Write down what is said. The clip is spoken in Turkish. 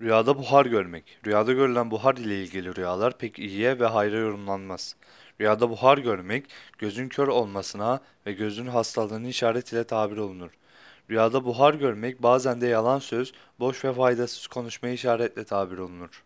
Rüyada buhar görmek. Rüyada görülen buhar ile ilgili rüyalar pek iyiye ve hayra yorumlanmaz. Rüyada buhar görmek, gözün kör olmasına ve gözün hastalığını işaret ile tabir olunur. Rüyada buhar görmek bazen de yalan söz, boş ve faydasız konuşmaya işaretle tabir olunur.